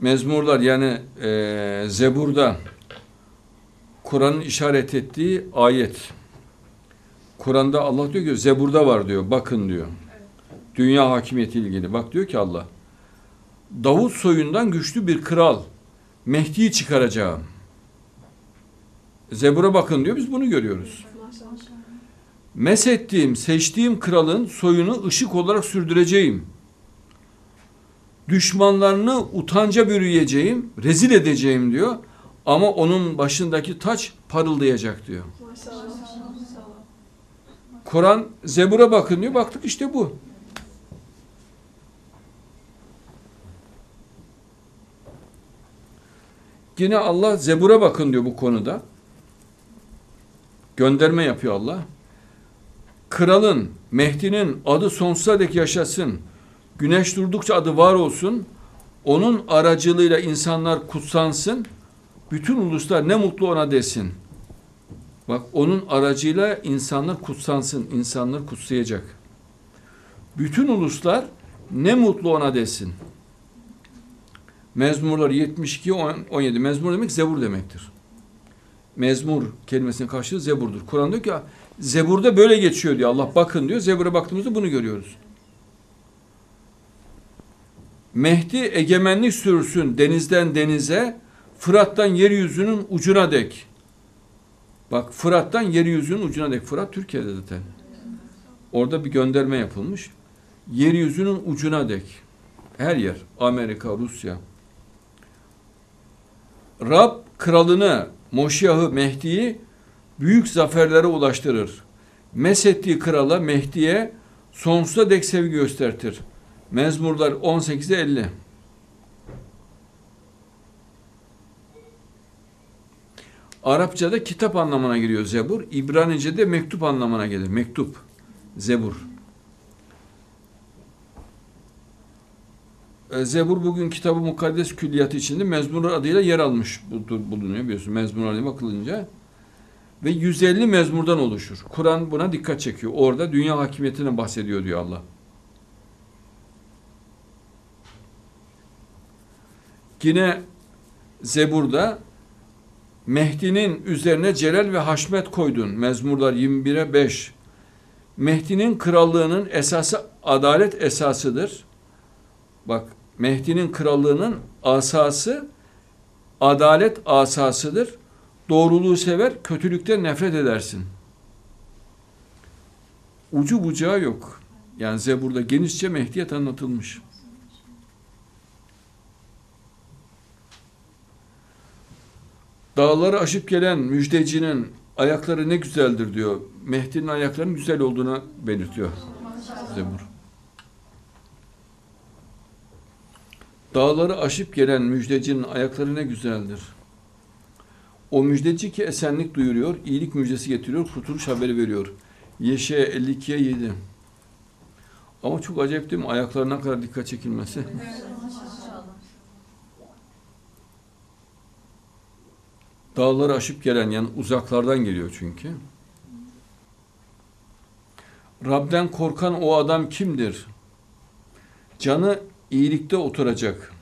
mezmurlar yani e, Zebur'da Kur'an'ın işaret ettiği ayet. Kur'an'da Allah diyor ki Zebur'da var diyor. Bakın diyor. Dünya hakimiyeti ilgili. Bak diyor ki Allah. Davut soyundan güçlü bir kral. Mehdi'yi çıkaracağım. Zebur'a bakın diyor. Biz bunu görüyoruz. Mesettiğim, seçtiğim kralın soyunu ışık olarak sürdüreceğim. Düşmanlarını utanca bürüyeceğim, rezil edeceğim diyor. Ama onun başındaki taç parıldayacak diyor. Kur'an Zebur'a bakın diyor. Baktık işte bu. Yine Allah Zebur'a bakın diyor bu konuda. Gönderme yapıyor Allah. Kralın, Mehdi'nin adı sonsuza dek yaşasın. Güneş durdukça adı var olsun. Onun aracılığıyla insanlar kutsansın. Bütün uluslar ne mutlu ona desin. Bak onun aracıyla insanlar kutsansın. İnsanlar kutsayacak. Bütün uluslar ne mutlu ona desin. Mezmurlar 72 17. Mezmur demek zebur demektir. Mezmur kelimesinin karşılığı zeburdur. Kur'an diyor ki zeburda böyle geçiyor diyor. Allah bakın diyor. Zebur'a baktığımızda bunu görüyoruz. Mehdi egemenlik sürsün denizden denize, Fırat'tan yeryüzünün ucuna dek. Bak Fırat'tan yeryüzünün ucuna dek. Fırat Türkiye'de zaten. Orada bir gönderme yapılmış. Yeryüzünün ucuna dek. Her yer. Amerika, Rusya. Rab kralını, Moşyah'ı, Mehdi'yi büyük zaferlere ulaştırır. Mesettiği krala, Mehdi'ye sonsuza dek sevgi göstertir. Mezmurlar 18'e 50. Arapçada kitap anlamına geliyor Zebur. İbranice'de mektup anlamına gelir. Mektup. Zebur. E, Zebur bugün kitabı mukaddes külliyatı içinde mezmurlar adıyla yer almış bulunuyor biliyorsun mezmurlar diye bakılınca. Ve 150 mezmurdan oluşur. Kur'an buna dikkat çekiyor. Orada dünya hakimiyetinden bahsediyor diyor Allah. Yine Zebur'da Mehdi'nin üzerine celal ve haşmet koydun. Mezmurlar 21'e 5. Mehdi'nin krallığının esası adalet esasıdır. Bak Mehdi'nin krallığının asası adalet asasıdır. Doğruluğu sever, kötülükten nefret edersin. Ucu bucağı yok. Yani Zebur'da genişçe Mehdiyet anlatılmış. Dağları aşıp gelen müjdecinin ayakları ne güzeldir diyor. Mehdi'nin ayaklarının güzel olduğuna belirtiyor Zebur. Dağları aşıp gelen müjdecinin ayakları ne güzeldir. O müjdeci ki esenlik duyuruyor, iyilik müjdesi getiriyor, kurtuluş haberi veriyor. Yeşe 52'ye 7. Ama çok acayip değil mi? Ayaklarına kadar dikkat çekilmesi. Dağları aşıp gelen yani uzaklardan geliyor çünkü. Rab'den korkan o adam kimdir? Canı iyilikte oturacak.